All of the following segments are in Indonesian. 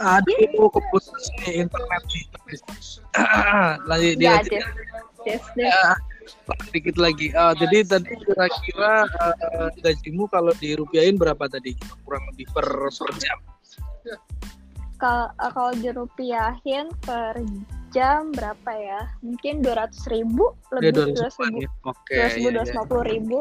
Aduh, keputus nih internet nih. Lanjut dia. Ya, dikit lagi. Ah, jadi tadi kira-kira uh, gajimu kalau dirupiahin berapa tadi? Kurang lebih per, per jam. Kalau eh, kalau dirupiahin per jam berapa ya? Mungkin dua ratus ribu Ya, lebih 200 dua ribu, ya. Oke. dua ribu, ya, dua ya. ratus puluh ribu.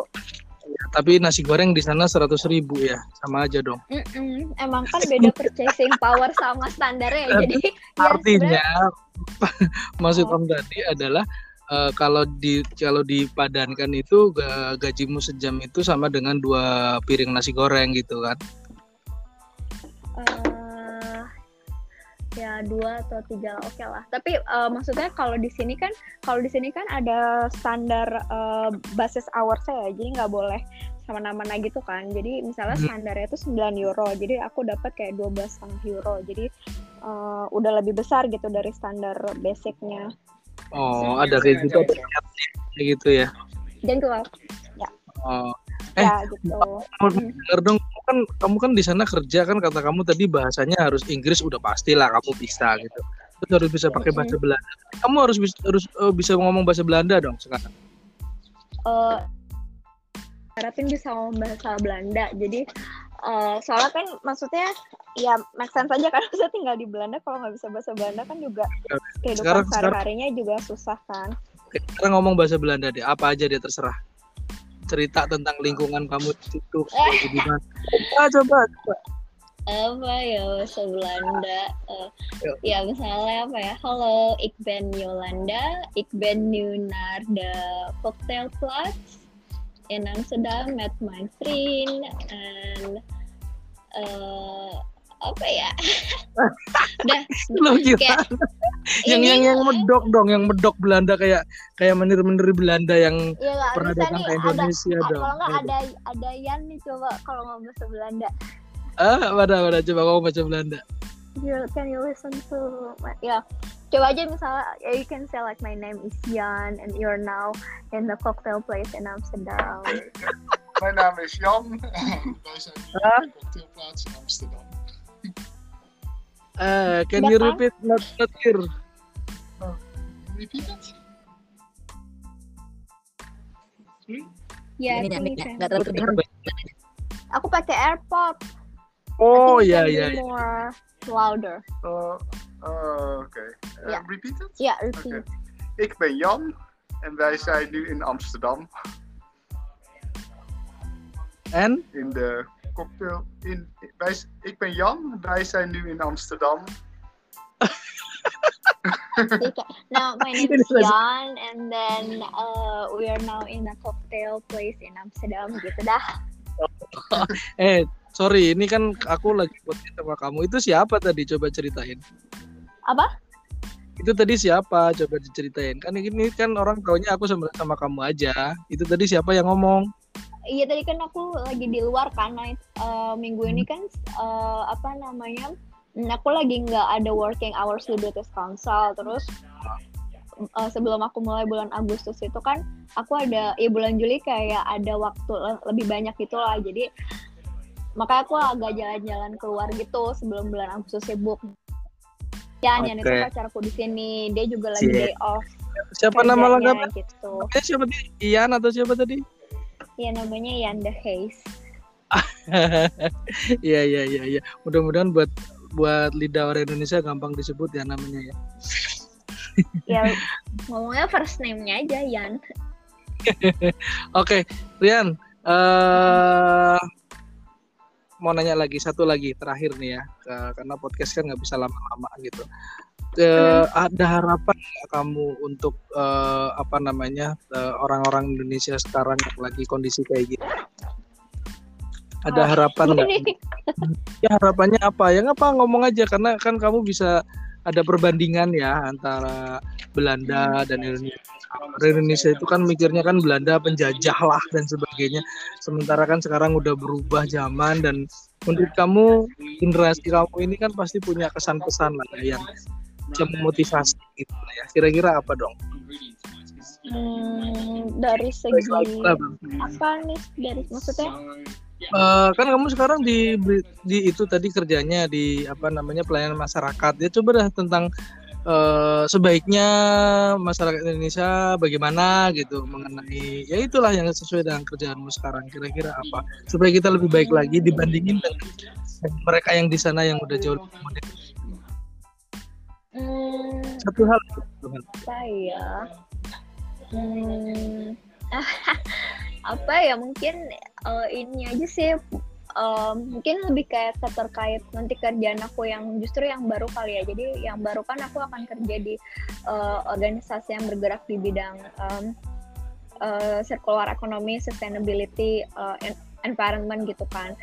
Ya, Tapi nasi goreng di sana seratus ribu ya, sama aja dong. Mm-mm. Emang kan beda purchasing power sama standarnya ya. Jadi ya Artinya, maksud Oh. Om tadi adalah eh, kalau di kalau dipadankan itu ga- gajimu sejam itu sama dengan dua piring nasi goreng gitu kan? Ya dua atau tiga lah, oke lah. Tapi eh, maksudnya kalau di sini kan kalau di sini kan ada standar eh, basis hoursnya ya, jadi nggak boleh sama mana gitu kan. Jadi misalnya Hmm. standarnya itu 9 euro, jadi aku dapat kayak 12 setengah euro. Jadi eh, udah lebih besar gitu dari standar basicnya. Oh, ada kayak gitu, kayak gitu ya. Dan keluar Oh, Eh, ya gitu. mau denger dong, kan kamu kan di sana kerja kan kata kamu tadi bahasanya harus Inggris udah pastilah kamu bisa gitu. Terus harus bisa pakai bahasa Belanda. Kamu harus bisa harus eh, bisa ngomong bahasa Belanda dong sekarang. eh harapin bisa ngomong bahasa Belanda. Jadi eh, soalnya kan maksudnya ya make sense aja kan bisa tinggal di Belanda kalau nggak bisa bahasa Belanda kan juga kehidupan sehari-harinya juga susah kan. Oke, Sekarang ngomong bahasa Belanda deh, apa aja deh terserah. Cerita tentang lingkungan kamu di situ, kayak gimana. Ah, coba, coba. Apa ya bahasa Belanda? Eh, Yuk. ya misalnya apa ya? Halo, ik ben Yolanda. Ik ben nu naar de cocktailplaats in Amsterdam met mijn vriend en eh, apa ya? Udah, gila. kayak yang ini yang yang lah. medok dong, yang medok Belanda kayak kayak menir-menir Belanda yang nggak pernah datang ke Indonesia ada, dong. Kalau nggak Ayo. ada ada Yan nih coba kalau ngomong bahasa Belanda. Ah, mana mana coba kamu baca Belanda. You, can you listen to my, ya coba aja misalnya ya you can say like my name is Jan and you're now in the cocktail place in Amsterdam. Mijn naam is Jan. Wij zijn hier Ah. op de cocktailplaats in Amsterdam. Eh, can Udah you kan? repeat not not here? Repeat it. Ya, Ini yeah, nggak nggak- nggak terlalu kedengeran. Aku pakai AirPod. Oh I think iya it iya. can be More louder. Uh, uh, Oké. Uh, Ja. Repeat it. Ya, repeat. Ik ben Jan en wij zijn nu in Amsterdam And in de cocktail. In, wij, ik ben Jan, wij zijn nu in Amsterdam. Now my name is Jan and then uh, we are now in a cocktail place in Amsterdam gitu dah. eh sorry ini kan aku lagi podcast sama kamu itu siapa tadi coba ceritain Apa? itu tadi siapa coba diceritain kan ini kan orang taunya aku sama sama kamu aja itu tadi siapa yang ngomong Iya tadi kan aku lagi di luar karena uh, minggu ini kan uh, apa namanya mm, aku lagi nggak ada working hours di British Council terus uh, sebelum aku mulai bulan Agustus itu kan aku ada ya bulan Juli kayak ada waktu le- lebih banyak gitu lah jadi makanya aku agak jalan-jalan keluar gitu sebelum bulan Agustus sibuk. Ya, Nyan itu Oke. pacarku di sini. Dia juga lagi day off siapa nama lengkapnya gitu. Siapa tadi Ian atau siapa tadi Ya namanya Yanda Hayes. Iya iya iya iya. Mudah-mudahan buat buat lidah orang Indonesia gampang disebut ya namanya ya. ya ngomongnya first name-nya aja Yan. Oke, Rian. eh mau nanya lagi satu lagi terakhir nih ya, karena podcast kan nggak bisa lama-lama gitu. Eh, ada harapan nggak kamu untuk eh, apa namanya eh, orang-orang Indonesia sekarang yang lagi kondisi kayak gitu? Ada harapan nggak? Ya harapannya apa? Ya nggak apa ngomong aja karena kan kamu bisa ada perbandingan ya antara Belanda dan Indonesia. Indonesia itu kan mikirnya kan Belanda penjajah lah dan sebagainya. Sementara kan sekarang udah berubah zaman dan menurut kamu generasi kamu ini kan pasti punya kesan-pesan lah ya, yang bisa memotivasi gitu ya. Kira-kira apa dong? Hmm, dari segi Bang. apa nih dari maksudnya uh, kan kamu sekarang di di itu tadi kerjanya di apa namanya pelayanan masyarakat. Ya coba dah tentang uh, sebaiknya masyarakat Indonesia bagaimana gitu mengenai ya itulah yang sesuai dengan kerjaanmu sekarang kira-kira apa supaya kita lebih baik lagi dibandingin dengan mereka yang di sana yang udah jauh lebih modern. Hmm, satu hal. Apa ya? Hmm, apa ya? Mungkin uh, ini aja sih. Uh, mungkin lebih kayak terkait nanti kerjaan aku yang justru yang baru kali ya. Jadi yang baru kan aku akan kerja di uh, organisasi yang bergerak di bidang um, uh, circular economy sustainability uh, environment gitu kan.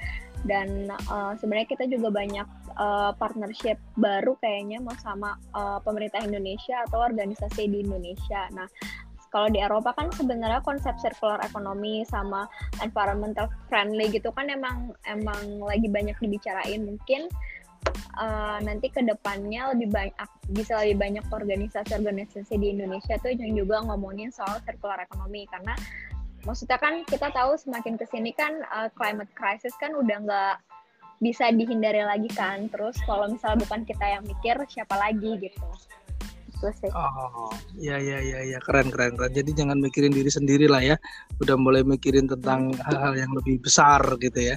Dan uh, sebenarnya kita juga banyak uh, partnership baru kayaknya mau sama uh, pemerintah Indonesia atau organisasi di Indonesia. Nah, kalau di Eropa kan sebenarnya konsep circular economy sama environmental friendly gitu kan emang emang lagi banyak dibicarain mungkin uh, nanti ke depannya lebih banyak bisa lebih banyak organisasi-organisasi di Indonesia tuh yang juga ngomongin soal circular economy karena maksudnya kan kita tahu semakin ke sini kan uh, climate crisis kan udah nggak bisa dihindari lagi kan terus kalau misalnya bukan kita yang mikir siapa lagi gitu itu sih oh ya ya ya ya keren keren keren jadi jangan mikirin diri sendiri lah ya udah mulai mikirin tentang hal-hal yang lebih besar gitu ya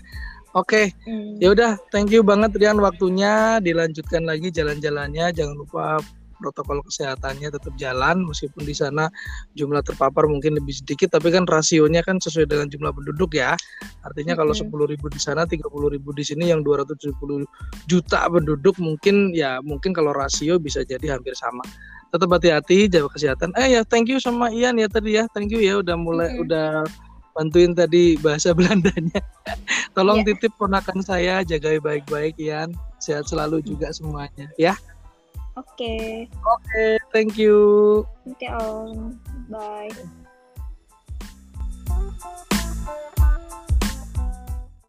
Oke, okay. hmm. ya udah, thank you banget Rian waktunya. Dilanjutkan lagi jalan-jalannya. Jangan lupa protokol kesehatannya tetap jalan meskipun di sana jumlah terpapar mungkin lebih sedikit tapi kan rasionya kan sesuai dengan jumlah penduduk ya artinya kalau sepuluh ribu di sana tiga puluh ribu di sini yang 270 juta penduduk mungkin ya mungkin kalau rasio bisa jadi hampir sama tetap hati-hati jaga kesehatan eh ya thank you sama Ian ya tadi ya thank you ya udah mulai mm-hmm. udah bantuin tadi bahasa Belandanya. Tolong yeah. titip ponakan saya, jaga baik-baik Ian. Sehat selalu juga semuanya ya. Oke. Okay. Oke, okay, thank you. Oke, okay, Om. Bye.